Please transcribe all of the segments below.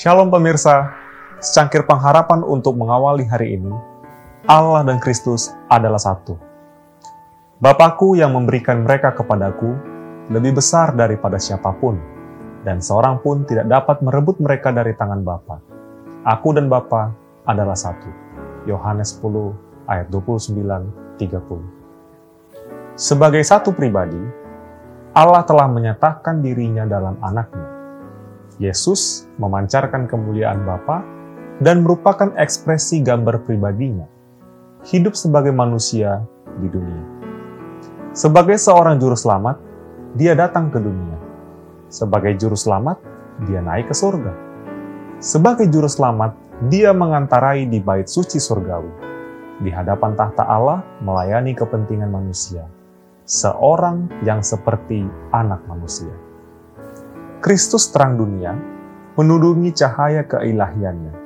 Shalom pemirsa, secangkir pengharapan untuk mengawali hari ini, Allah dan Kristus adalah satu. Bapakku yang memberikan mereka kepadaku lebih besar daripada siapa pun, dan seorang pun tidak dapat merebut mereka dari tangan Bapa. Aku dan Bapa adalah satu. Yohanes 10 ayat 29-30 Sebagai satu pribadi, Allah telah menyatakan dirinya dalam anaknya. Yesus memancarkan kemuliaan Bapa dan merupakan ekspresi gambar pribadinya, hidup sebagai manusia di dunia. Sebagai seorang juru selamat, dia datang ke dunia. Sebagai juru selamat, dia naik ke surga. Sebagai juru selamat, dia mengantarai di bait suci surgawi, di hadapan tahta Allah melayani kepentingan manusia, seorang yang seperti anak manusia. Kristus terang dunia menudungi cahaya keilahiannya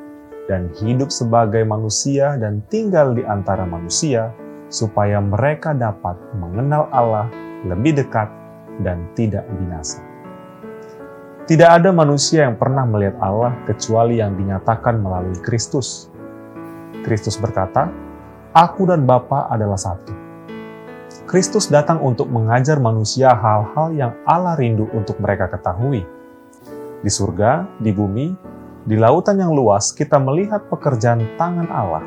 dan hidup sebagai manusia dan tinggal di antara manusia supaya mereka dapat mengenal Allah lebih dekat dan tidak binasa. Tidak ada manusia yang pernah melihat Allah kecuali yang dinyatakan melalui Kristus. Kristus berkata, Aku dan Bapa adalah satu. Kristus datang untuk mengajar manusia hal-hal yang Allah rindu untuk mereka ketahui. Di surga, di bumi, di lautan yang luas, kita melihat pekerjaan tangan Allah.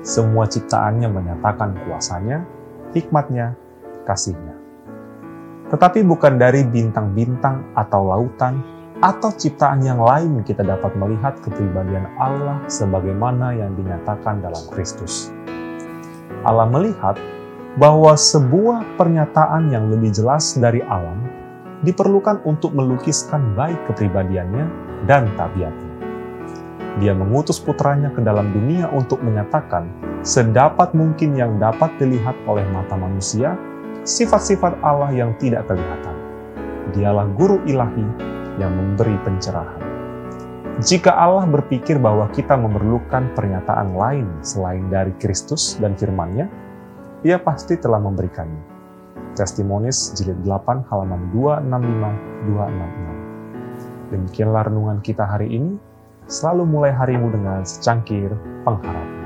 Semua ciptaannya menyatakan kuasanya, hikmatnya, kasihnya tetapi bukan dari bintang-bintang atau lautan atau ciptaan yang lain kita dapat melihat kepribadian Allah sebagaimana yang dinyatakan dalam Kristus. Allah melihat bahwa sebuah pernyataan yang lebih jelas dari alam diperlukan untuk melukiskan baik kepribadiannya dan tabiatnya. Dia mengutus putranya ke dalam dunia untuk menyatakan sedapat mungkin yang dapat dilihat oleh mata manusia sifat-sifat Allah yang tidak kelihatan. Dialah guru ilahi yang memberi pencerahan. Jika Allah berpikir bahwa kita memerlukan pernyataan lain selain dari Kristus dan firman-Nya, Ia pasti telah memberikannya. Testimonis jilid 8 halaman 265-266. Demikianlah renungan kita hari ini. Selalu mulai harimu dengan secangkir pengharapan.